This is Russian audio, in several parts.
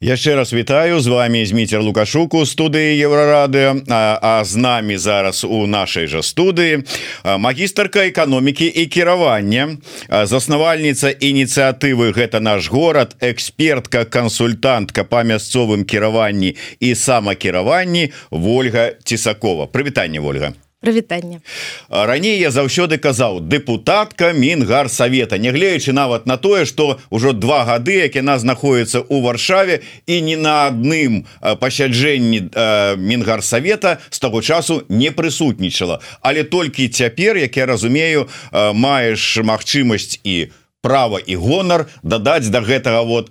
яшчэ раз вітаю з вами зміцер лукашуку студыі еўрарады а, а з намі зараз у нашай жа студыі магістрка эканомікі і кіравання заснавальніца ініцыятывы гэта наш горад экспертка кансультантка па мясцовым кіраванні і самакіраванні Вольга цісакова. Прывітанне Вольга прывітанне. Раней я заўсёды казаў депутатка мінгар совета нягледзячы нават на тое что ўжо два гады як яна знаходіцца у варшаве і не на адным пасяджэнні мінгар совета з таго часу не прысутнічала. Але толькі цяпер як я разумею маеш магчымасць і права і гонар дадаць до да гэтага вот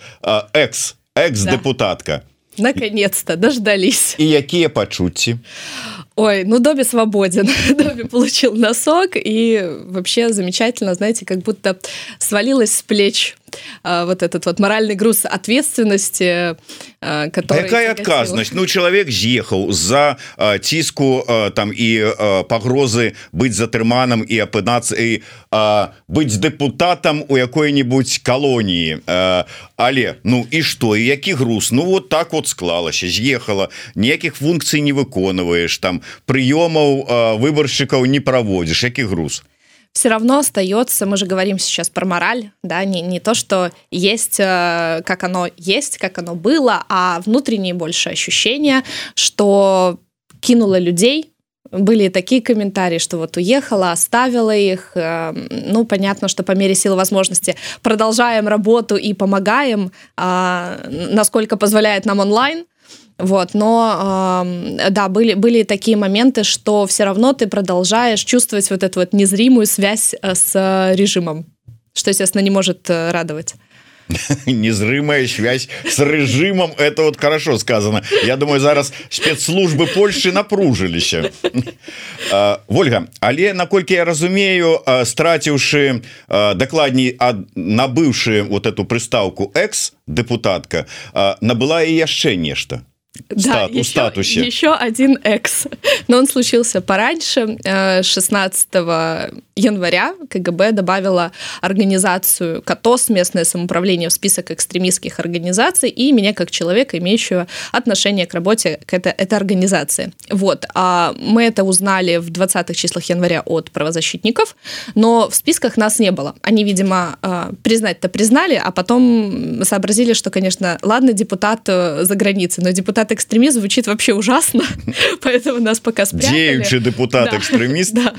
экс экс-депутатка да. наконец-то дождались і якія пачуцці? а Ой, ну Добби свободен. Добби получил носок, и вообще замечательно, знаете, как будто свалилась с плеч вот этот вот моральный груз ответственности который якая адказнасць Ну чалавек з'ехаў з-за ціску там і пагрозы быць затрыманым і апынацца і быць депутатам у якой-нибудь калоніі але Ну і что? І які груз? Ну вот так вот склалася з'ехала ніякіх функцый не выконваеш там прыёмаў выбаршчыкаў не праводзіш які груз? Все равно остается, мы же говорим сейчас про мораль, да, не, не то, что есть, э, как оно есть, как оно было, а внутренние больше ощущения, что кинула людей, были такие комментарии, что вот уехала, оставила их. Э, ну, понятно, что по мере силы возможности продолжаем работу и помогаем, а, насколько позволяет нам онлайн. Вот, но э, да, были, были такие моменты, что все равно ты продолжаешь чувствовать вот эту вот незримую связь э, с режимом, что, естественно, не может э, радовать. незрымая связь с режимом это вот хорошо сказано Я думаю зараз спецслужбы Польши напружыліся Вольга але наколькі я разумею страціўшы дакладней набыўшы вот эту прыстаўку экс депутатка набыла і яшчэ нешта Да, еще, статусе. Еще один экс. Но он случился пораньше. 16 э, января КГБ добавила организацию КАТОС, местное самоуправление, в список экстремистских организаций и меня как человека, имеющего отношение к работе к этой, этой организации. Вот. А мы это узнали в 20-х числах января от правозащитников, но в списках нас не было. Они, видимо, э, признать-то признали, а потом сообразили, что, конечно, ладно, депутат э, за границей, но депутат депутат-экстремист звучит вообще ужасно, поэтому нас пока спрятали. Деючий депутат-экстремист. Да,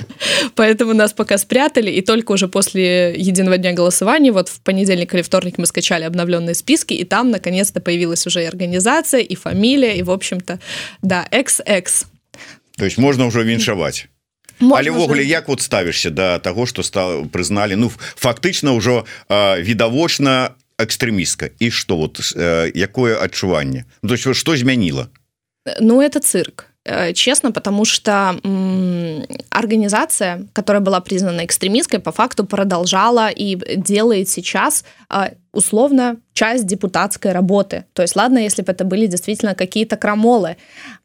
поэтому нас пока спрятали, и только уже после единого дня голосования, вот в понедельник или вторник мы скачали обновленные списки, и там наконец-то появилась уже и организация, и фамилия, и, в общем-то, да, XX. То есть можно уже віншаваць. Можна але ввогуле як вот ставішся да таго што стал прызналі ну фактычна ўжо відавочна экстрэмістка і что вот э, якое адчуванне ну, то есть что змяніла ну это цирк э, честно потому что организация которая была признана экстремистской по факту продолжала и делает сейчас э, условно часть депутатской работы. То есть, ладно, если бы это были действительно какие-то крамолы.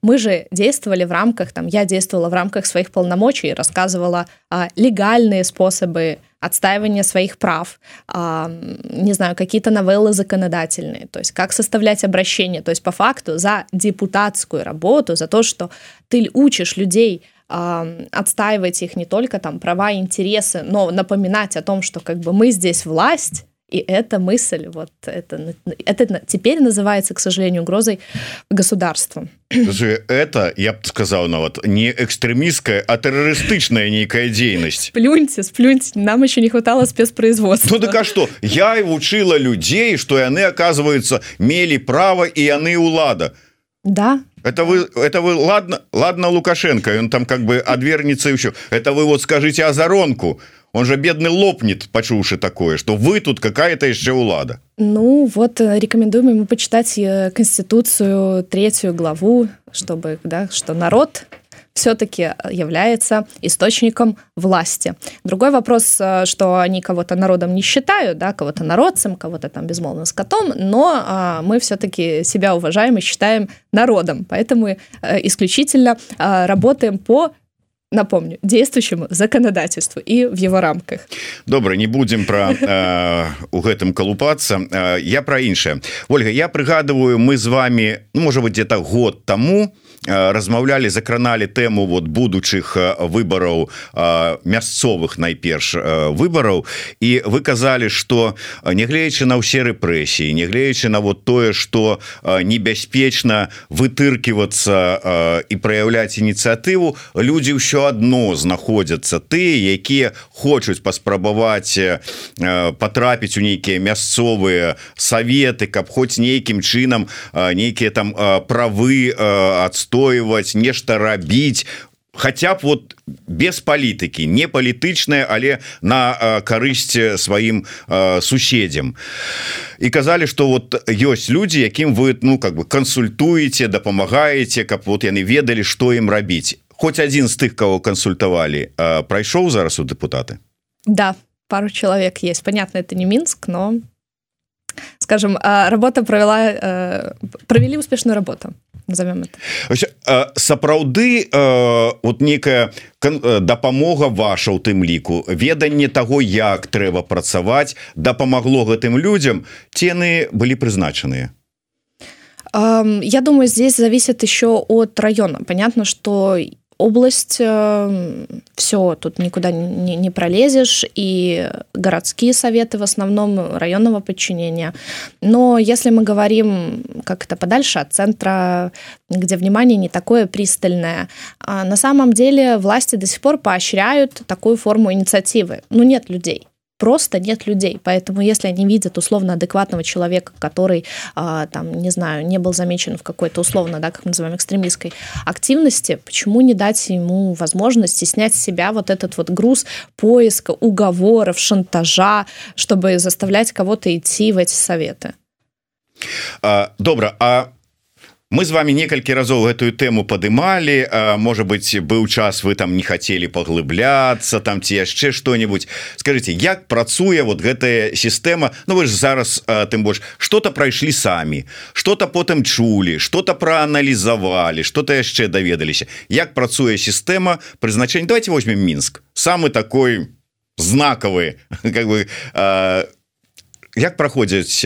Мы же действовали в рамках, там, я действовала в рамках своих полномочий, рассказывала а, легальные способы отстаивания своих прав, а, не знаю, какие-то новеллы законодательные, то есть как составлять обращение. То есть по факту за депутатскую работу, за то, что ты учишь людей а, отстаивать их не только там права и интересы, но напоминать о том, что как бы мы здесь власть, и эта мысль, вот это, это теперь называется, к сожалению, угрозой государству. Это, я бы сказал, ну вот, не экстремистская, а террористичная некая деятельность. Сплюньте, сплюньте, нам еще не хватало спецпроизводства. Ну так а что, я и учила людей, что они, оказывается, мели право, и они улада. Да. Это вы, это вы, ладно, ладно, Лукашенко, он там как бы отвернется еще. Это вы вот скажите о Заронку он же бедный лопнет почувши такое что вы тут какая-то еще улада ну вот э, рекомендуем ему почитать э, конституцию третью главу чтобы да что народ все-таки является источником власти. Другой вопрос, э, что они кого-то народом не считают, да, кого-то народцем, кого-то там безмолвным скотом, но а, мы все-таки себя уважаем и считаем народом, поэтому исключительно а, работаем по напомню, действующему законодательству и в его рамках. Добра, не будем про э, у гэтым калупацца. Э, я про іншае. Ольга, я прыгадываю, мы з вами, ну, может быть, где-то год тому, размаўлялі закраналі тэму вот будучых выбараў мясцовых найперш выбараў і вы казалі что нягледзячы на ўсе рэпрэсіі нягледзячы на вот тое что небяспечна вытыркивацца і праяўляць ініцыятыву людзі ўсё адно знаходзяцца тыя якія хочуць паспрабаваць потрапіць у нейкія мясцовыя советы каб хоць нейкім чынам нейкія там правы адступы адстойваць нешта рабіць хотя б вот без палітыкі не палітычная але на карысць сваім суседзям і казалі что вот ёсць люди якім вы ну как бы кансультуеце дапамагаеце каб вот яны ведалі что ім рабіць хоть один з тых кого кансультавалі прайшоў зараз у депутаты? Да пару человек есть. Понятно это не мінск но скажем работа провела провели успешную работу назовем это. Сапраўды вот некая дапамога ваша у тым ліку веданне того як трэба працаваць дапамагло гэтым людям тены былі прызначаныя? Я думаю здесь зависит еще от района. Понятно что область, э, все, тут никуда не, не пролезешь, и городские советы в основном районного подчинения. Но если мы говорим как это подальше от центра, где внимание не такое пристальное, а на самом деле власти до сих пор поощряют такую форму инициативы. Ну, нет людей просто нет людей. Поэтому если они видят условно адекватного человека, который, а, там, не знаю, не был замечен в какой-то условно, да, как мы называем, экстремистской активности, почему не дать ему возможности снять с себя вот этот вот груз поиска, уговоров, шантажа, чтобы заставлять кого-то идти в эти советы? А, добра, а мы з вами некалькі разоў гэтую тэму падымалі. Может быть быў час вы там не хотели паглыбляться там ці яшчэ что-нибудь скажите як працуе вот гэтая сістэма? Ну вы ж зараз тым больш что-то прайшлі самі что-то потым чулі что-то прааналізавалі что-то яшчэ даведаліся. Як працуе сістэма прызначэння? Давайте возьмем мінск. Самый такой знакавы как бы як праходзіць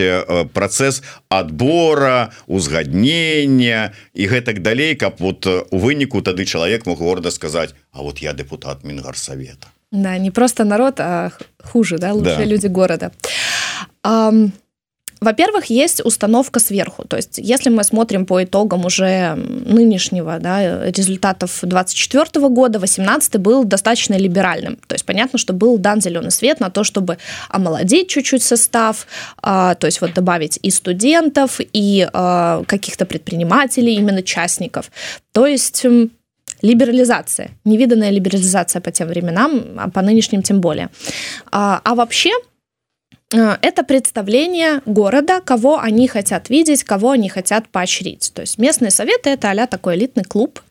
працэс адбора узгаднення і гэтак далей каб вот у выніку тады чалавек мог горда сказаць А вот я депутат мінгарсавета Да не просто народ а хуже да лучшие да. люди города а, во-первых, есть установка сверху. То есть, если мы смотрим по итогам уже нынешнего да, результатов 2024 года, 2018 был достаточно либеральным. То есть, понятно, что был дан зеленый свет на то, чтобы омолодить чуть-чуть состав, а, то есть вот добавить и студентов, и а, каких-то предпринимателей, именно частников. То есть либерализация, невиданная либерализация по тем временам, а по нынешним тем более. А, а вообще это представление города, кого они хотят видеть, кого они хотят поощрить. То есть местные советы это а такой элитный клуб,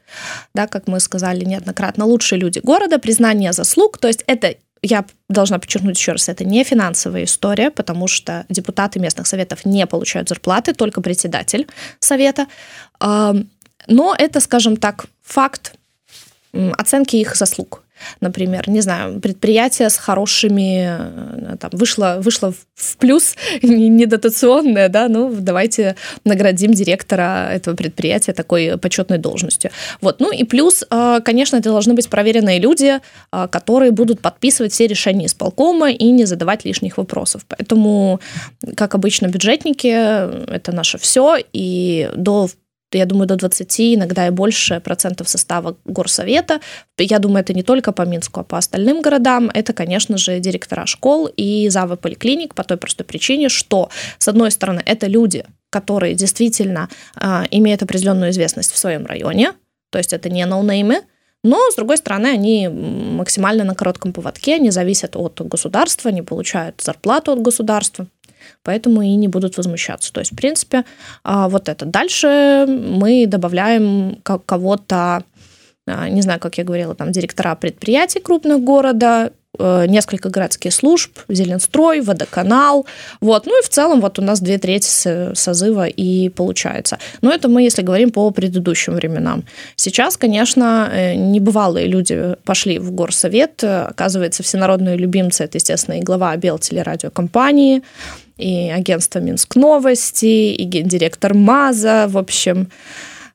да, как мы сказали неоднократно, лучшие люди города, признание заслуг. То есть это я должна подчеркнуть еще раз, это не финансовая история, потому что депутаты местных советов не получают зарплаты, только председатель совета. Но это, скажем так, факт оценки их заслуг например, не знаю, предприятие с хорошими, э, там, вышло, вышло в плюс, не дотационное, да, ну, давайте наградим директора этого предприятия такой почетной должностью. Вот, ну и плюс, э, конечно, это должны быть проверенные люди, э, которые будут подписывать все решения исполкома и не задавать лишних вопросов. Поэтому, как обычно, бюджетники — это наше все, и до я думаю, до 20, иногда и больше процентов состава горсовета. Я думаю, это не только по Минску, а по остальным городам. Это, конечно же, директора школ и завы поликлиник по той простой причине, что, с одной стороны, это люди, которые действительно э, имеют определенную известность в своем районе, то есть это не ноунеймы, но, с другой стороны, они максимально на коротком поводке, они зависят от государства, не получают зарплату от государства поэтому и не будут возмущаться. То есть, в принципе, а, вот это. Дальше мы добавляем кого-то, а, не знаю, как я говорила, там, директора предприятий крупных города, э, несколько городских служб, Зеленстрой, Водоканал, вот, ну и в целом вот у нас две трети созыва и получается. Но это мы, если говорим по предыдущим временам. Сейчас, конечно, э, небывалые люди пошли в горсовет, оказывается, всенародные любимцы, это, естественно, и глава Белтелерадиокомпании, и агентство Минск Новости, и гендиректор МАЗа, в общем,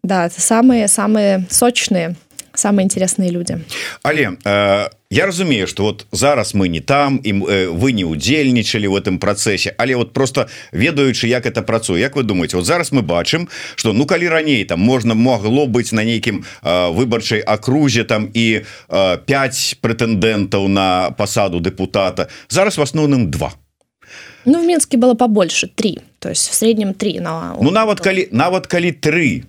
да, это самые-самые сочные самые интересные люди. Але э, я разумею что вот зараз мы не там і э, вы не удзельнічалі в этом процессе але вот просто ведаючы як это працуе. Як вы думаете вот зараз мы бачым что ну калі раней там можно могло быть на нейкім э, выбарчай акрузе там і э, 5 прэтэндэнтаў на пасаду депутата зараз в асноўным два Ну в Мінске было побольше три. То есть в среднем три на ну нават калі нават калі три.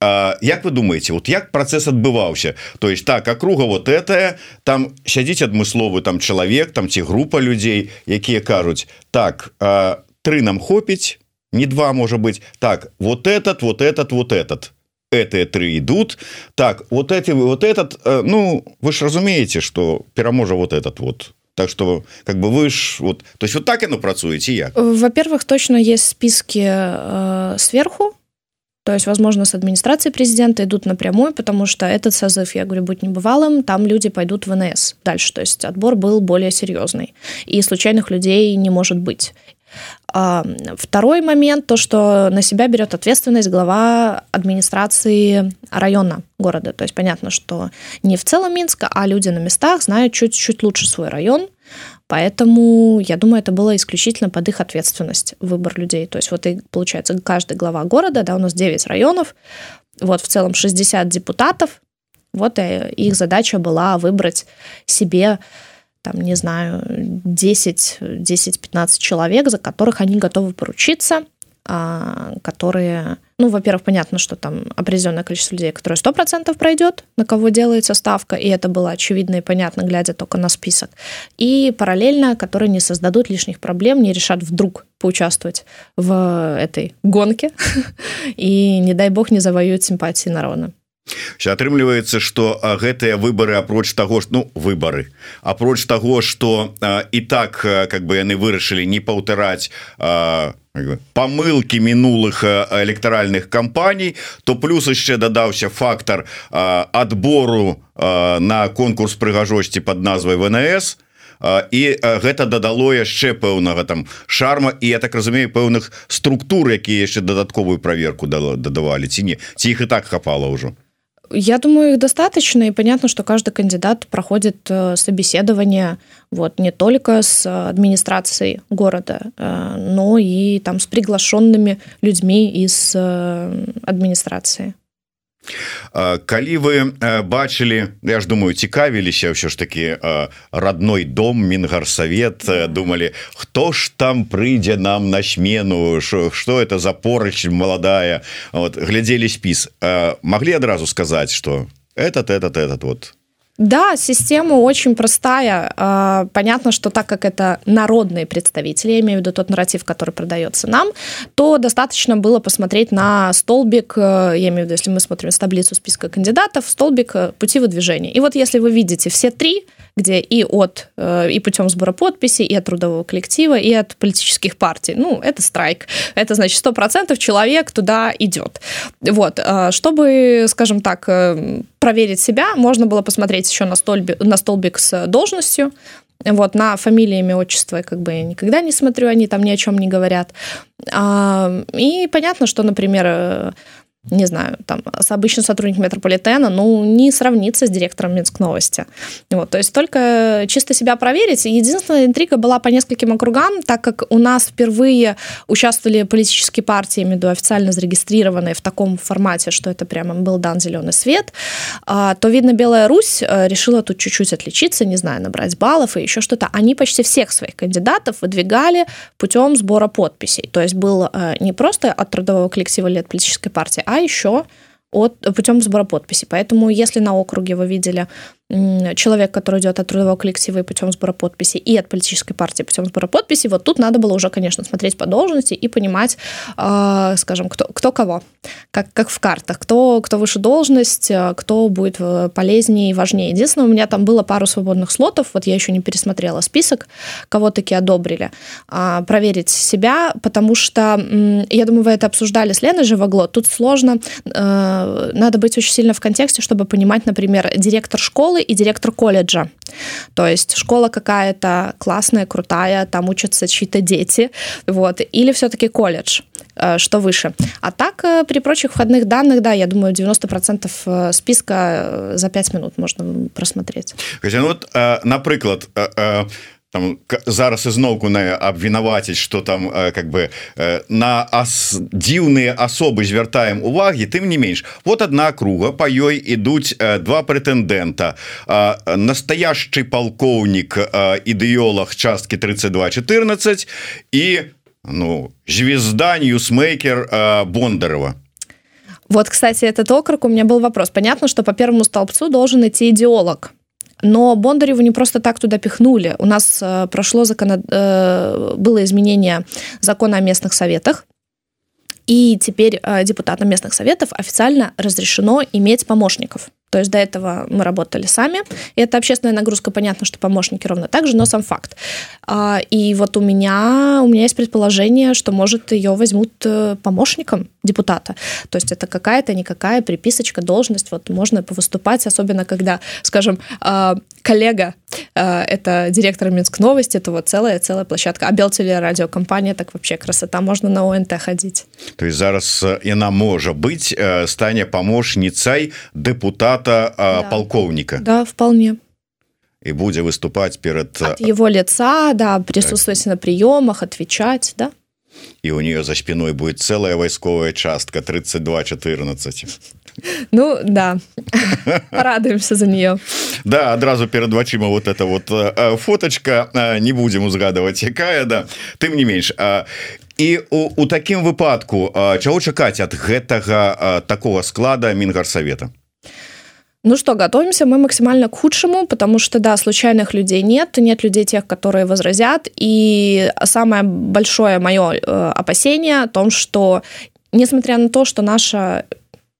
Як вы думаете вот як процесс адбываўся то есть так округа вот это там сядзіць адмысловы там чалавек там ці група людзей якія кажуць так три нам хопіць не два может быть. Так вот этот вот этот вот этот это три идут. Так вот эти вот этот ну вы ж разумеете что пераможа вот этот вот Так что как бы вы ж вот то есть вот так оно працуете я во-первых точно есть списки э, сверху То есть, возможно, с администрации президента идут напрямую, потому что этот созыв, я говорю, будет небывалым, там люди пойдут в ВНС дальше. То есть отбор был более серьезный. И случайных людей не может быть. Второй момент, то, что на себя берет ответственность глава администрации района города. То есть понятно, что не в целом Минска, а люди на местах знают чуть-чуть лучше свой район, Поэтому, я думаю, это было исключительно под их ответственность, выбор людей. То есть вот и, получается, каждый глава города, да, у нас 9 районов, вот в целом 60 депутатов, вот и их задача была выбрать себе там, не знаю, 10-15 человек, за которых они готовы поручиться, а, которые, ну, во-первых, понятно, что там определенное количество людей, которые 100% пройдет, на кого делается ставка, и это было очевидно и понятно, глядя только на список. И параллельно, которые не создадут лишних проблем, не решат вдруг поучаствовать в этой гонке и, не дай бог, не завоюют симпатии народа атрымліваецца что гэтыя выборы апроч того ж ну выборы апроч того что і так как бы яны вырашылі не паўтараць помылки мінулых электаральных кампаній то плюс яшчэ дадаўся фактор адбору на конкурс прыгажосці под назвай ВНС і гэта дадало яшчэ пэўнага там шарма і я так разумею пэўных структур якія яшчэ дадатковую проверку дадавалі ці не ці іх і так хапала ўжо Я думаю, их достаточно, и понятно, что каждый кандидат проходит э, собеседование вот, не только с администрацией города, э, но и там с приглашенными людьми из э, администрации. Калі вы бачылі я ж думаю цікавіліся ўсё ж таки родной дом мінгарсавет думалі хто ж там прыйдзе нам на смену? Что это за порыч маладая? Вот глядзелі спіс. Могли адразу сказаць что этот этот этот вот Да, система очень простая. А, понятно, что так как это народные представители, я имею в виду тот нарратив, который продается нам, то достаточно было посмотреть на столбик, э, я имею в виду, если мы смотрим с таблицу списка кандидатов, столбик э, пути выдвижения. И вот если вы видите все три, где и от э, и путем сбора подписей, и от трудового коллектива, и от политических партий. Ну, это страйк. Это значит, 100% человек туда идет. Вот. Чтобы, скажем так, проверить себя, можно было посмотреть еще на столбик, на столбик с должностью, вот, на фамилии, имя, отчество я как бы никогда не смотрю, они там ни о чем не говорят. И понятно, что, например, не знаю, там, с обычным сотрудником метрополитена, ну, не сравнится с директором Минск новости. Вот, то есть только чисто себя проверить. Единственная интрига была по нескольким округам, так как у нас впервые участвовали политические партии, имею официально зарегистрированные в таком формате, что это прямо был дан зеленый свет, а, то, видно, Белая Русь э, решила тут чуть-чуть отличиться, не знаю, набрать баллов и еще что-то. Они почти всех своих кандидатов выдвигали путем сбора подписей. То есть был э, не просто от трудового коллектива или от политической партии, а еще от, путем сбора подписей. Поэтому, если на округе вы видели человек, который идет от трудового коллектива и путем сбора подписей, и от политической партии путем сбора подписей, вот тут надо было уже, конечно, смотреть по должности и понимать, э, скажем, кто, кто кого. как, как в картах. Кто, кто выше должность, э, кто будет э, полезнее и важнее. Единственное, у меня там было пару свободных слотов, вот я еще не пересмотрела список, кого таки одобрили. А, проверить себя, потому что, я думаю, вы это обсуждали с Леной Живогло, тут сложно, э, надо быть очень сильно в контексте, чтобы понимать, например, директор школы и директор колледжа. То есть школа какая-то классная, крутая, там учатся чьи-то дети, вот, или все-таки колледж. Э, что выше. А так, э, при прочих входных данных, да, я думаю, 90% э, списка за 5 минут можно просмотреть. Хотя, ну вот, напрыклад, там зараз ізноўку на абвінаваціць что там как бы на ас дзіўныя асобы звяртаем увагі тым не менш вот одна круга по ёй ідуць два прэтэндэнта. Настоящий полкоўнік ідэолог часткі 32 14 і ну звезда ньюсмейкер Бондарева. Вот кстати этот округ у меня был вопрос. Понятно что по первому столбцу должен идти идеолог но Бондареву не просто так туда пихнули. У нас э, прошло закон э, было изменение закона о местных советах. И теперь э, депутатам местных советов официально разрешено иметь помощников то есть до этого мы работали сами. И это общественная нагрузка, понятно, что помощники ровно так же, но сам факт. А, и вот у меня, у меня есть предположение, что, может, ее возьмут э, помощником депутата. То есть это какая-то никакая приписочка, должность. Вот можно повыступать, особенно когда, скажем, а, коллега а, это директор Минск новости, это вот целая целая площадка. А Белтелерадиокомпания, так вообще красота, можно на ОНТ ходить. То есть зараз яна можа быть э, стане помощницей депутата да. полковника да вполне и будзе выступать перед От его лица да присутствовать так. на приемах отвечать да и у нее за спиной будет целая войсковая частка 32 14 ну да. Порадуемся за нее да адразу перед вачыма вот это вот фоточка. Не будем узгадывать якая да. Тым не менш а і у, у такім выпадку чаго чакаць ад гэтага такого склада мінгарсавета Ну что, готовимся мы максимально к худшему, потому что, да, случайных людей нет, нет людей тех, которые возразят. И самое большое мое э, опасение о том, что, несмотря на то, что наша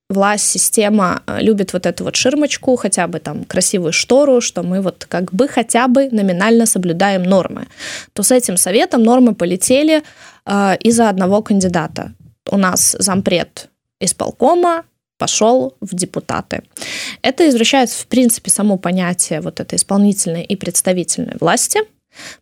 власть, система э, любит вот эту вот ширмочку, хотя бы там красивую штору, что мы вот как бы хотя бы номинально соблюдаем нормы, то с этим советом нормы полетели э, из-за одного кандидата. У нас зампред исполкома, пошел в депутаты. Это извращает, в принципе, само понятие вот этой исполнительной и представительной власти,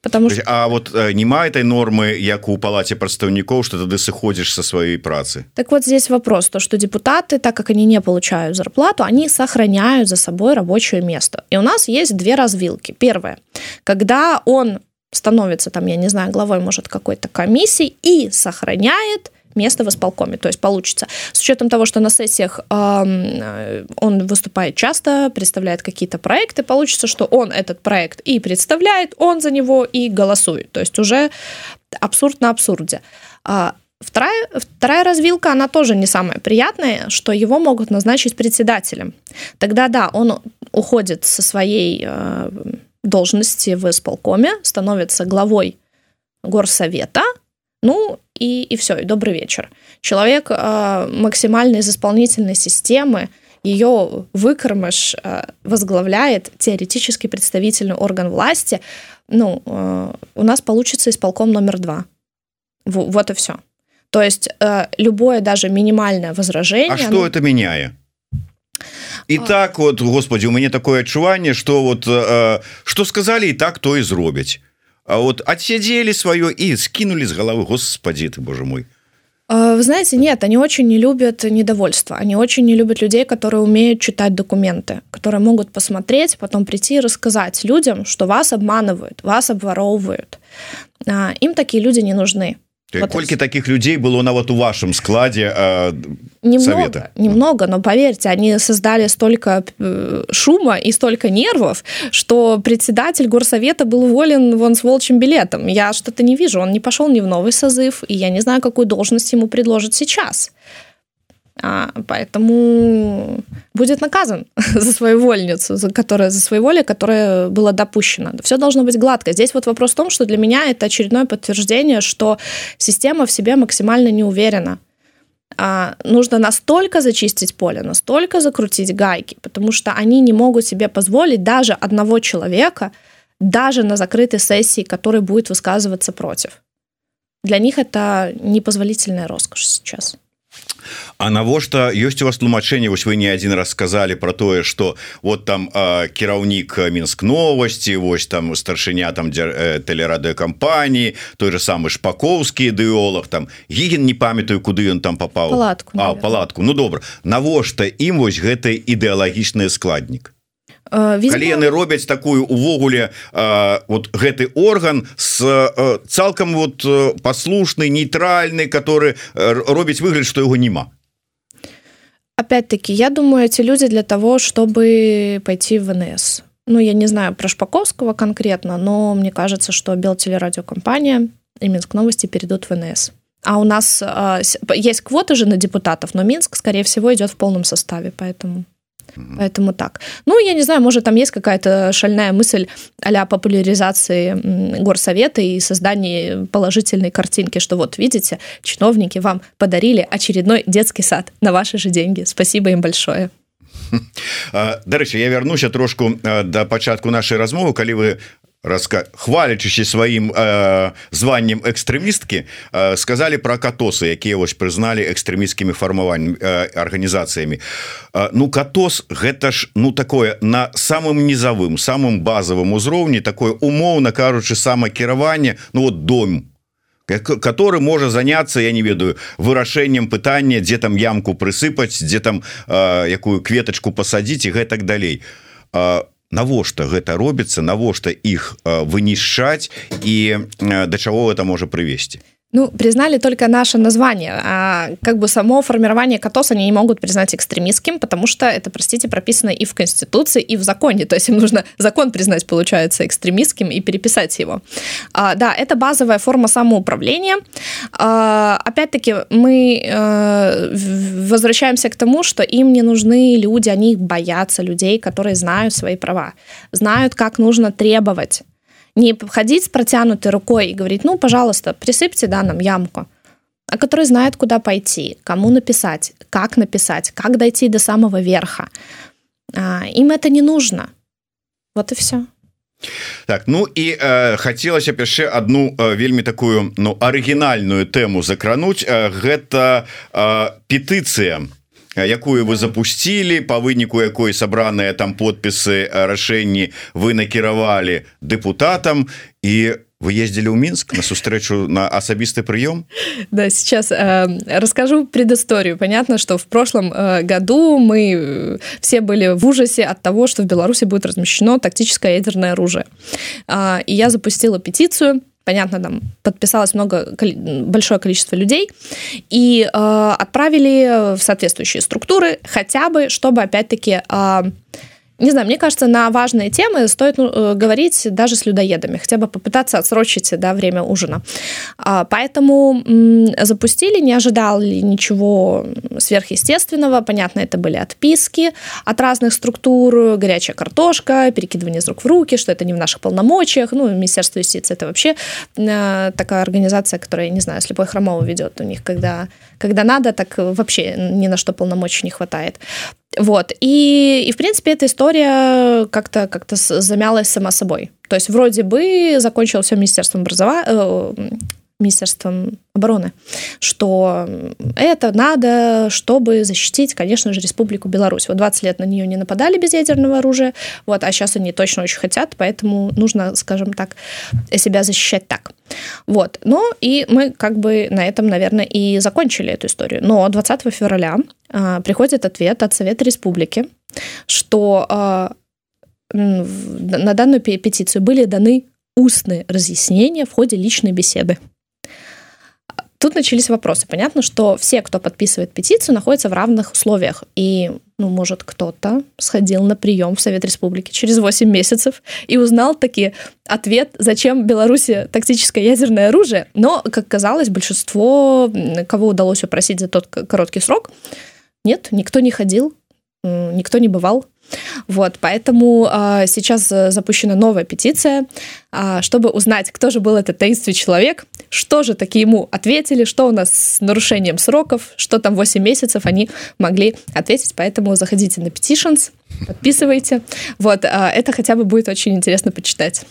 потому что... А вот э, нема этой нормы, як у палате представников, что ты сыходишь со своей працы? Так вот здесь вопрос, то, что депутаты, так как они не получают зарплату, они сохраняют за собой рабочее место. И у нас есть две развилки. Первое, когда он становится, там, я не знаю, главой, может, какой-то комиссии и сохраняет место в исполкоме. То есть получится. С учетом того, что на сессиях э, он выступает часто, представляет какие-то проекты, получится, что он этот проект и представляет, он за него и голосует. То есть уже абсурд на абсурде. А Вторая, вторая развилка, она тоже не самая приятная, что его могут назначить председателем. Тогда да, он уходит со своей э, должности в исполкоме, становится главой горсовета, ну и, и все, и добрый вечер. Человек э, максимально из исполнительной системы, ее выкормыш э, возглавляет теоретически представительный орган власти, ну, э, у нас получится исполком номер два. В, вот и все. То есть э, любое даже минимальное возражение... А что оно... это меняет? І а... так вот Господи у мяне такое адчуванне что вот э, что сказали і так то і зробяць а вот отсидели свое и скинули с головы господи ты боже мой вы знаете, нет, они очень не любят недовольство. Они очень не любят людей, которые умеют читать документы, которые могут посмотреть, потом прийти и рассказать людям, что вас обманывают, вас обворовывают. Им такие люди не нужны. Вот колькі это... таких людей было на вот у вашем складе э, немного, совета? немного но поверьте они создали столько э, шума и столько нервов что председатель горсовета был уволен вон с волчьим билетом. Я что-то не вижу он не пошел ни в новый созыв и я не знаю какую должность ему предложат сейчас поэтому будет наказан за свою вольницу, за, которая, за своеволие, которое было допущено. Все должно быть гладко. Здесь вот вопрос в том, что для меня это очередное подтверждение, что система в себе максимально не уверена. а, нужно настолько зачистить поле, настолько закрутить гайки, потому что они не могут себе позволить даже одного человека, даже на закрытой сессии, который будет высказываться против. Для них это непозволительная роскошь сейчас. А навошта ёсць у вас тлумачэнне вось вы не один раз сказали про тое что вот там кіраўнік мінск новости вось там старшыня там э, телерадыокампаніі той же самый шпаковскі ідэолог там гіген не памятаю куды ён там попал палатку а палатку. Ну добра. Навошта ім вось гэты ідэалагічны складнік Візьму... калі яны робяць такую увогуле э, вот гэты орган с э, цалкам вот послушный нейтральный который робіць выгляд что его няма. Опять-таки я думаю эти люди для того чтобы пойти в ВНС ну я не знаю про шпаковского конкретно но мне кажется что белтелерадиокомпания и Минск новости перейдут в ВНС а у нас есть квоты же на депутатов но Минск скорее всего идет в полном составе поэтому Поэтому так. Ну, я не знаю, может, там есть какая-то шальная мысль а популяризации горсовета и создании положительной картинки, что вот, видите, чиновники вам подарили очередной детский сад на ваши же деньги. Спасибо им большое. Дарэчы я вярнуся трошку да пачатку нашай размовы калі вы раска хвалячыся сваім э, званнем экстрэмісткі э, сказали про катосы якія вось прызналі экстрэміскімі фармаванням э, арганізацыямі. Э, ну катос гэта ж ну такое на самым нізавым самым базовым узроўні такое умоўна кажучы самакіраванне ну вот дом который можа заняться я не ведаю вырашэннем пытання дзе там ямку прысыпаць дзе там э, якую кветочку пасадзіць і гэтак далей. А э, навошта гэта робіцца навошта іх вынішчаць і да чаго это можа прывесці Ну, признали только наше название, а как бы само формирование КАТОС они не могут признать экстремистским, потому что это, простите, прописано и в Конституции, и в законе. То есть им нужно закон признать, получается, экстремистским и переписать его. А, да, это базовая форма самоуправления. А, опять-таки, мы а, возвращаемся к тому, что им не нужны люди, они боятся людей, которые знают свои права, знают, как нужно требовать не ходить с протянутой рукой и говорить, ну, пожалуйста, присыпьте, да, нам ямку, а который знает, куда пойти, кому написать, как написать, как дойти до самого верха. А, им это не нужно. Вот и все. Так ну і э, хацелася б яшчэ одну э, вельмі такую ну арыгінальную тэму закрануць э, гэта э, петыцыя якую вы запусцілі по выніку якой сабраныя там подпісы рашэнні вы накіравалі депутатам і вы ездили ў мінск на сустрэчу на асабісты прыём? Да сейчас э, расскажу предысторию. Понятно что в прошлом э, году мы э, все были в ужасе от того что в беларуси будет размещено тактическое ядерное оружие. Э, и я запустила петицию понятно, там подписалось много, большое количество людей, и э, отправили в соответствующие структуры, хотя бы, чтобы, опять-таки, э, не знаю, мне кажется, на важные темы стоит ну, э, говорить даже с людоедами, хотя бы попытаться отсрочить да, время ужина. А, поэтому запустили, не ожидали ничего сверхъестественного. Понятно, это были отписки от разных структур, горячая картошка, перекидывание из рук в руки, что это не в наших полномочиях. Ну, Министерство юстиции это вообще э, такая организация, которая, не знаю, слепой хромово ведет у них, когда, когда надо, так вообще ни на что полномочий не хватает. Вот. И, и, в принципе, эта история как-то как замялась сама собой. То есть вроде бы закончилось все Министерством образования, э, Министерством обороны, что это надо, чтобы защитить, конечно же, Республику Беларусь. Вот 20 лет на нее не нападали без ядерного оружия, вот, а сейчас они точно очень хотят, поэтому нужно, скажем так, себя защищать так. Вот. Ну и мы как бы на этом, наверное, и закончили эту историю. Но 20 февраля э, приходит ответ от Совета Республики, что э, на данную петицию были даны устные разъяснения в ходе личной беседы. Тут начались вопросы. Понятно, что все, кто подписывает петицию, находятся в равных условиях. И, ну, может, кто-то сходил на прием в Совет Республики через 8 месяцев и узнал таки ответ, зачем Беларуси тактическое ядерное оружие. Но, как казалось, большинство, кого удалось упросить за тот короткий срок, нет, никто не ходил, никто не бывал. Вот, поэтому э, сейчас запущена новая петиция, э, чтобы узнать, кто же был этот таинственный человек, что же таки ему ответили, что у нас с нарушением сроков, что там 8 месяцев они могли ответить. Поэтому заходите на Petitions, подписывайте. Вот, это хотя бы будет очень интересно почитать.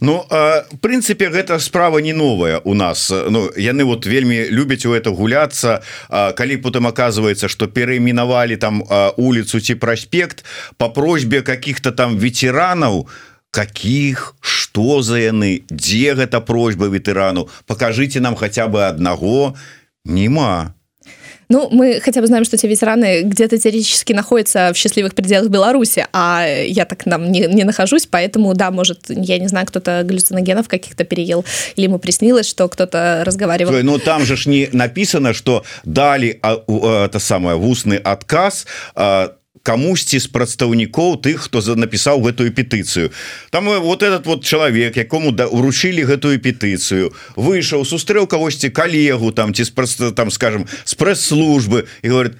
Ну, в принципе, эта справа не новая у нас. Ну, яны вот вельмі любяць у это гуляться. Калі потом оказывается, что переименовали там улицу ці проспект по просьбе каких-то там ветеранов, каких что за яны дзе гэта просьба ветэрану? Покажите нам хотя бы одного нема ну мы хотя бы знаем что те ветераны где-то теоретически находятся в счастливых пределах Беларуси а я так нам не, не нахожусь поэтому да может я не знаю кто-то галлюциногенов каких-то переел или ему приснилось что кто-то разговаривал. Но ну, там же ж не написано что дали а, а, это самое вусный отказ а, камусьці з прадстаўнікоў тых хто за напісаў гэтую петыцыю. Там э, вот этот вот чалавек якому да уручылі гэтую петыцыю выйшаў сустрэў кагосьці калегу там ці просто там скажем с прэс-службы і говорит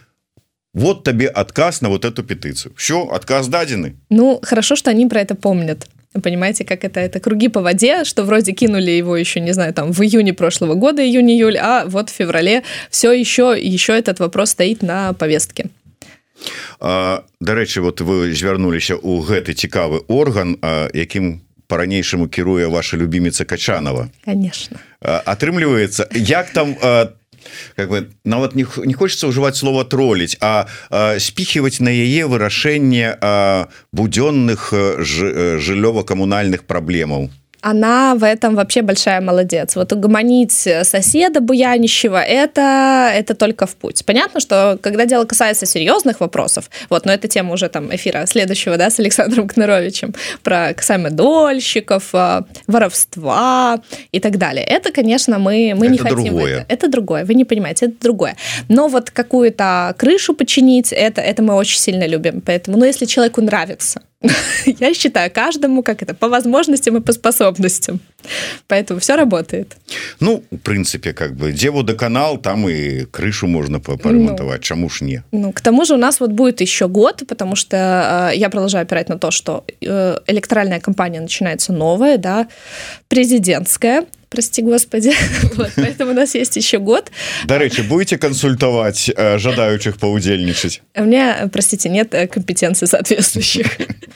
вот табе отказ на вот эту петыцыю все отказ дадзены Ну хорошо что они про это помнят. Понимаете как это это круги по воде что вроде кинули его еще не знаю там в июне прошлого года июнь июль а вот в феврале все еще еще этот вопрос стоит на повестке Дарэчы вот вы звярнуліся ў гэты цікавы орган якім по-ранейшаму кіруе ваша любіміца качанова. Конечно. Атрымліваецца як там как бы нават не, не хочется уживать слово троллить а, а спихивать на яе вырашэнне будённых жыллёва-камунальных праблемаў она в этом вообще большая молодец. Вот угомонить соседа буянищего, это, это только в путь. Понятно, что когда дело касается серьезных вопросов, вот, но это тема уже там эфира следующего, да, с Александром Кныровичем, про касаемо дольщиков, а, воровства и так далее. Это, конечно, мы, мы это не хотим. Другое. Это. это другое, вы не понимаете, это другое. Но вот какую-то крышу починить, это, это мы очень сильно любим. Поэтому, ну, если человеку нравится, Я считаю, каждому, как это, по возможностям и по способностям. Поэтому все работает. Ну, в принципе, как бы, где водоканал, там и крышу можно поремонтовать. Ну, Чему ж не? Ну, к тому же у нас вот будет еще год, потому что э, я продолжаю опирать на то, что э, электоральная кампания начинается новая, да, президентская, прости господи вот, поэтому у нас есть еще год дарэчы будете консультовать э, жадающих поудзельничать у меня простите нет э, компетенции соответствующих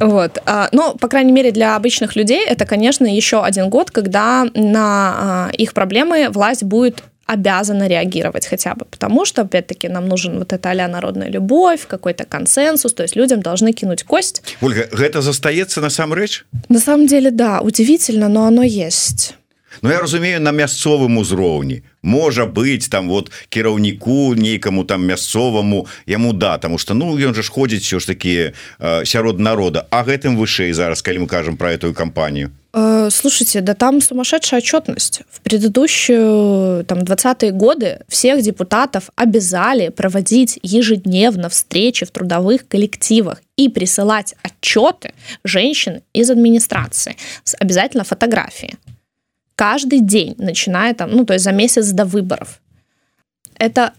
вот но по крайней мере для обычных людей это конечно еще один год когда на их проблемы власть будет обязана реагировать хотя бы, потому что, опять-таки, нам нужен вот эта а народная любовь, какой-то консенсус, то есть людям должны кинуть кость. Ольга, это застаецца насамрэч? На самом деле, да, удивительно, но оно есть. Ну я разумею на мясцовым узроўні можа быть там вот кіраўніку нейкаму там мясцоваму яму да тому что ну ён же ж ходзіць все ж таки э, сярод народа. А гэтым вышэй зараз калі мы кажам про эту кампанию э, слушайте да там сумасшедшая отчетность в предыдущую там 20-е годы всех депутатов обязали проводить ежедневно встречи в трудовых коллективах и присылать отчеты женщин из администрации с обязательно фотографии каждый день, начиная там, ну, то есть за месяц до выборов. Это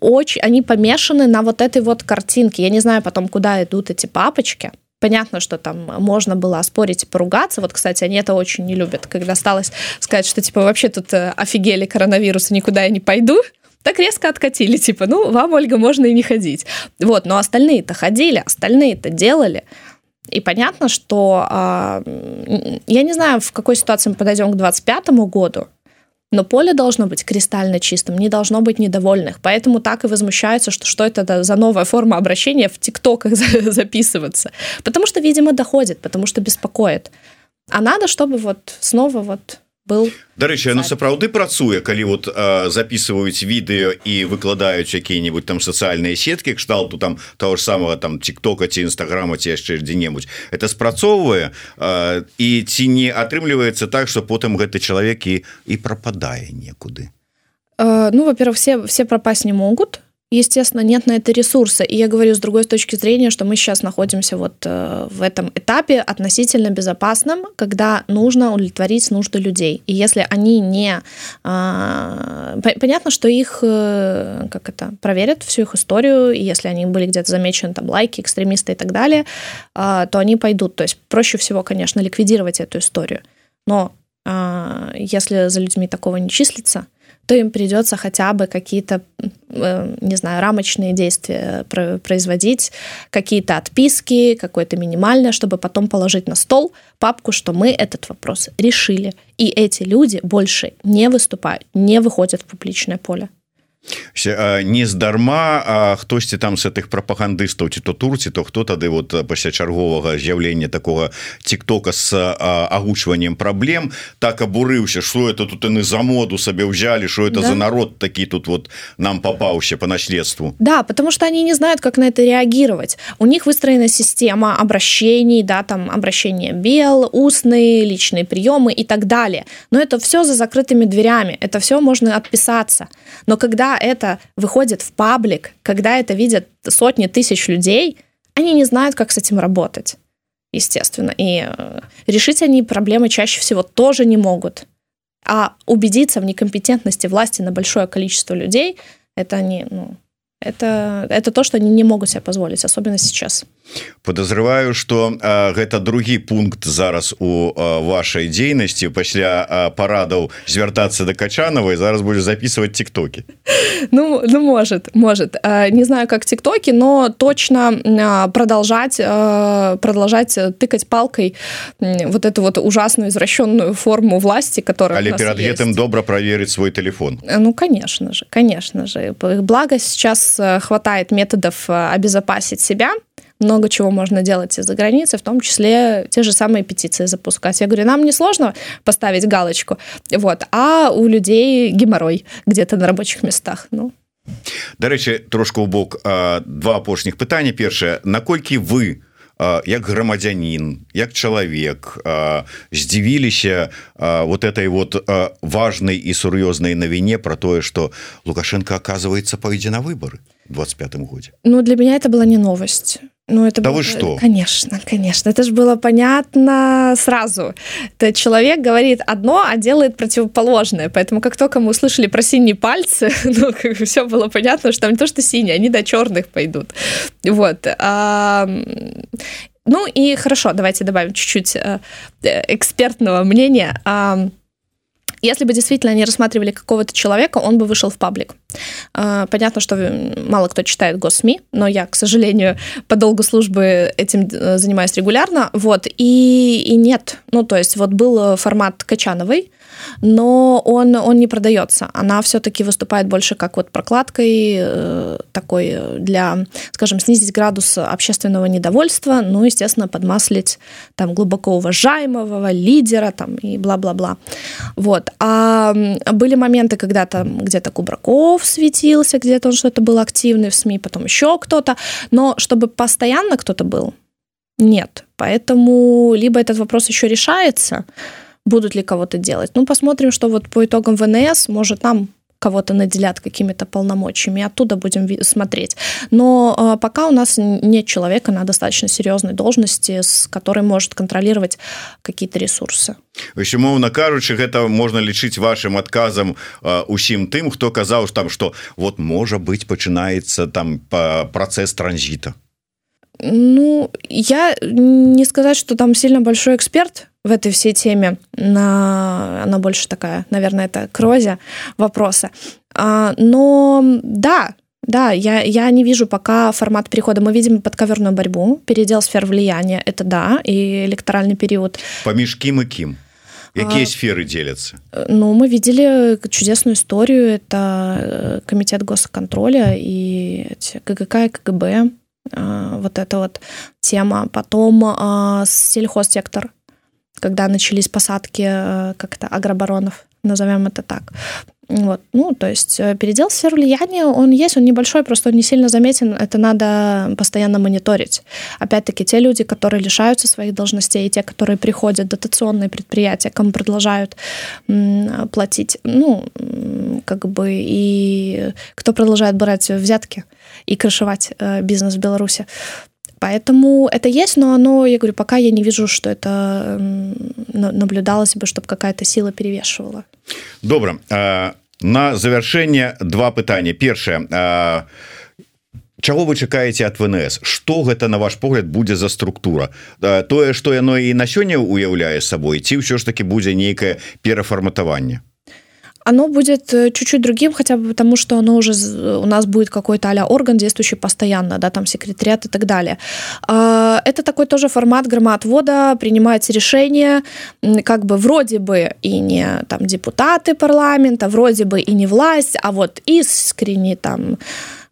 очень, они помешаны на вот этой вот картинке. Я не знаю потом, куда идут эти папочки. Понятно, что там можно было оспорить и поругаться. Вот, кстати, они это очень не любят, когда осталось сказать, что типа вообще тут э, офигели коронавирус, и никуда я не пойду. Так резко откатили, типа, ну, вам, Ольга, можно и не ходить. Вот, но остальные-то ходили, остальные-то делали. И понятно, что э, я не знаю, в какой ситуации мы подойдем к 2025 году, но поле должно быть кристально чистым, не должно быть недовольных. Поэтому так и возмущаются, что что это за новая форма обращения в ТикТоках записываться. Потому что, видимо, доходит, потому что беспокоит. А надо, чтобы вот снова вот был дарэчы ну сапраўды працуе калі вот э, записываюць відэо і выкладаюць якія-нибудь там сацыяльныя сеткі кшталту там того ж самого там тиктока ці нстаграма ці яшчэ дзе-небудзь. Это спрацоўвае э, і ці не атрымліваецца так что потым гэты чалавек і і прападае некуды? Э, ну во-первых все все пропасть не могут. то естественно, нет на это ресурса. И я говорю с другой точки зрения, что мы сейчас находимся вот э, в этом этапе относительно безопасном, когда нужно удовлетворить нужды людей. И если они не... А, понятно, что их, э, как это, проверят всю их историю, и если они были где-то замечены, там, лайки, экстремисты и так далее, а, то они пойдут. То есть проще всего, конечно, ликвидировать эту историю. Но А, если за людьми такого не числится, то им придется хотя бы какие-то, э, не знаю, рамочные действия производить, какие-то отписки, какое-то минимальное, чтобы потом положить на стол папку, что мы этот вопрос решили. И эти люди больше не выступают, не выходят в публичное поле нездарма хтосьці там с этих прапагандыстаў ці то турці то хто тады вот пасля чарговага з'яўлення такого тиктока с агучваннем праблем так абурыўся что это тут яны за моду сабе ўзялі что это да. за народ такі тут вот нам попаўся по наследству да потому что они не знают как на это реагировать у них выстроена система обращений да там обращение бел устные личные приемы и так далее но это все за закрытыми дверями это все можно отписаться но когда это выходит в паблик, когда это видят сотни тысяч людей, они не знают, как с этим работать, естественно. И э, решить они проблемы чаще всего тоже не могут. А убедиться в некомпетентности власти на большое количество людей, это они, ну, это, это то, что они не могут себе позволить, особенно сейчас. подозреваю что гэта другі пункт зараз у вашай дзейнасці. Пасля парадаў звяртацца до качановой зараз будешь записывать тиктоки ну ну может может. Не знаю как тиктоки но точно продолжать продолжать тыкать палкой вот эту вот ужасную извращенную форму власти которая але перед гэтым добра проверить свой телефон. Ну конечно же конечно же. Благо сейчас хватает методов обезопасить себя много чего можно делать из-за границы, в том числе те же самые петиции запускать. Я говорю, нам не сложно поставить галочку, вот, а у людей геморрой где-то на рабочих местах. Ну, дарэчы трошку ў бок два апошніх пытання першае наколькі вы як грамадзянин як чалавек здзівіліся вот этой вот важной і сур'ёзнай навіне про тое что лукашенко оказывается пойдзе на выборы 25 годзе. Ну для меня это была не новость ну, это да было, вы что? Конечно, конечно. Это же было понятно сразу. Это человек говорит одно, а делает противоположное. Поэтому как только мы услышали про синие пальцы, ну, как бы все было понятно, что там не то, что синие, они до черных пойдут. Вот. А, ну и хорошо, давайте добавим чуть-чуть э, экспертного мнения. Если бы действительно они рассматривали какого-то человека, он бы вышел в паблик. А, понятно, что мало кто читает госсми, но я, к сожалению, по долгу службы этим э, занимаюсь регулярно. Вот, и, и нет. Ну, то есть вот был формат Качановой, но он, он не продается. Она все-таки выступает больше как вот прокладкой э, такой для, скажем, снизить градус общественного недовольства, ну, естественно, подмаслить там глубоко уважаемого лидера там и бла-бла-бла. Вот. А были моменты, когда там где-то Кубраков светился, где-то он что-то был активный в СМИ, потом еще кто-то, но чтобы постоянно кто-то был, нет. Поэтому либо этот вопрос еще решается, будут ли кого-то делать. Ну, посмотрим, что вот по итогам ВНС, может, нам кого-то наделят какими-то полномочиями, оттуда будем смотреть. Но э, пока у нас нет человека на достаточно серьезной должности, с которой может контролировать какие-то ресурсы. Умоўно кажучы гэта можна лічыць вашим адказам э, усім тым хто казаў там что вот можа быть пачынаецца там працэс транзіта ну я не сказать что там сильно большой эксперт в этой всей теме. На... Она больше такая, наверное, это Крозе вопроса. А, но да, да, я, я не вижу пока формат перехода. Мы видим подковерную борьбу, передел сфер влияния, это да, и электоральный период. Поміж ким и ким? Какие а, сферы делятся? Ну, мы видели чудесную историю. Это э, комитет госконтроля и КГК и КГБ. А, вот эта вот тема. Потом а, сельхозсектор когда начались посадки э, как-то агробаронов, назовем это так. Вот. Ну, то есть э, передел сфер влияния, он есть, он небольшой, просто он не сильно заметен, это надо постоянно мониторить. Опять-таки, те люди, которые лишаются своих должностей, и те, которые приходят, дотационные предприятия, кому продолжают платить, ну, как бы, и кто продолжает брать взятки и крышевать э, бизнес в Беларуси. Поэтому это есть, но оно, я говорю, пока я не вижу, что это наблюдалось бы, чтобы какая-то сила перевешивала. Добро. На завершение два пытания. Першее. Чаго вы чакаеце от ВНС что гэта на ваш погляд будзе за структура тое что яно і на сёння уяўляе сабой ці ўсё ж таки будзе нейкае перафарматаванне оно будет э, чуть-чуть другим, хотя бы потому, что оно уже у нас будет какой-то а орган, действующий постоянно, да, там секретариат и так далее. А, это такой тоже формат громоотвода, принимается решение, как бы вроде бы и не там депутаты парламента, вроде бы и не власть, а вот искренне там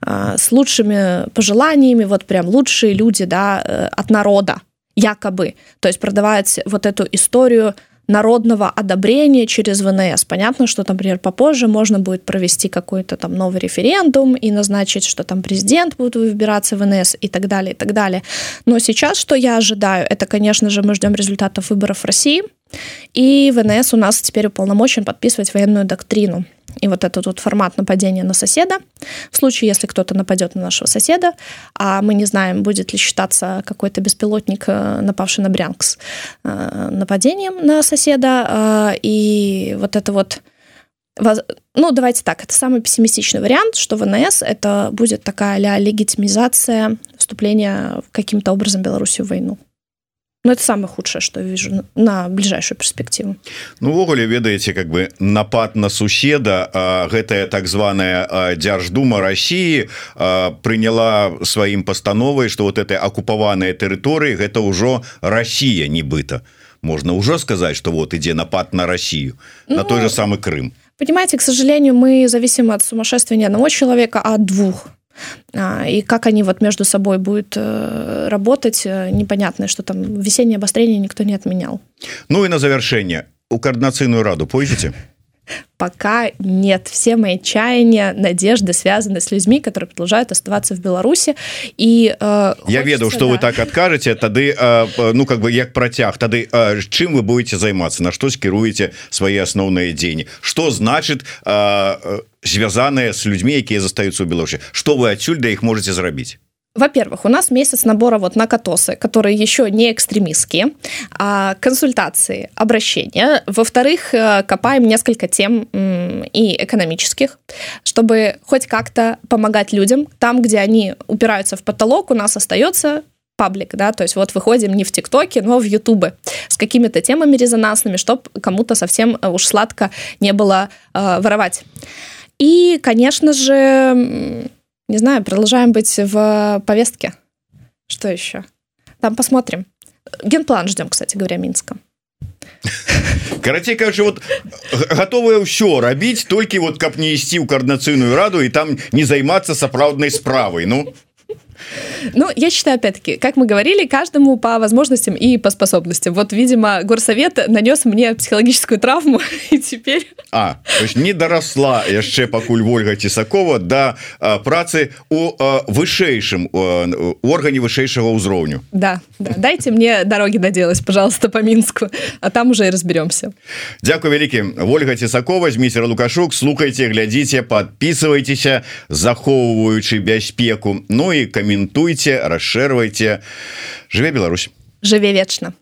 а, с лучшими пожеланиями, вот прям лучшие люди, да, э, от народа, якобы. То есть продавать вот эту историю народного одобрения через ВНС. Понятно, что, например, попозже можно будет провести какой-то там новый референдум и назначить, что там президент будет выбираться в ВНС и так далее, и так далее. Но сейчас, что я ожидаю, это, конечно же, мы ждем результатов выборов в России, и ВНС у нас теперь уполномочен подписывать военную доктрину и вот этот вот формат нападения на соседа. В случае, если кто-то нападет на нашего соседа, а мы не знаем, будет ли считаться какой-то беспилотник, э, напавший на Брянкс, э, нападением на соседа. Э, и вот это вот ну, давайте так, это самый пессимистичный вариант, что ВНС это будет такая легитимизация вступления каким-то образом Беларуси в войну. Но это самое худшее что я вижу на ближайшую перспективу. Ну увогуле ведаеце как бы напад на суседа гэтая так званая дзярждума России приняла сваім пастановай что вот этой акупаваныя тэрыторыі гэта ўжо Россия нібыта. Можно ўжо сказать что вот ідзе напад на Россию ну, на той же самый Крым. понимаете к сожалению мы зависим от сумасшествия не одного человека а двух и как они вот между собой будут э, работать, э, непонятно, что там весеннее обострение никто не отменял. Ну и на завершение. У координационную раду пойдете? Пока нет. Все мои чаяния, надежды связаны с людьми, которые продолжают оставаться в Беларуси. И э, я веду, что да. вы так откажете, тады э, ну как бы як протяг, тады э, чем вы будете заниматься, на что скируете свои основные деньги? Что значит э, э связанные с людьми, которые застаются в Беларуси? Что вы отсюда их можете зарабить? Во-первых, у нас месяц набора вот на катосы, которые еще не экстремистские, а консультации, обращения. Во-вторых, э, копаем несколько тем и экономических, чтобы хоть как-то помогать людям. Там, где они упираются в потолок, у нас остается паблик, да, то есть вот выходим не в ТикТоке, но в Ютубе с какими-то темами резонансными, чтобы кому-то совсем э, уж сладко не было э, воровать. И, конечно же, не знаю, продолжаем быть в повестке. Что еще? Там посмотрим. Генплан ждем, кстати говоря, Минска. карацей кажучы вот готовыя ўсё рабіць толькі вот каб не ісці ў коорднацыйную раду і там не займацца сапраўднай справай Ну Ну, я считаю, опять-таки, как мы говорили, каждому по возможностям и по способностям. Вот, видимо, горсовет нанес мне психологическую травму, и теперь... А, то есть не доросла яшчэ пакуль Вольга Тесакова до а, працы у а, вышэйшым органе вышэйшага ўзроўню. Да, да, дайте мне дороги доделать, пожалуйста, по Минску, а там уже и разберемся. Дякую вялікі. Вольга Тесакова, Змейстер Лукашук, слухайте, глядите, подписывайтесь, захоўваючы бяспеку. Ну и комментуйте, расшэрвайте. Жыве Беларусь. Жыве вечна.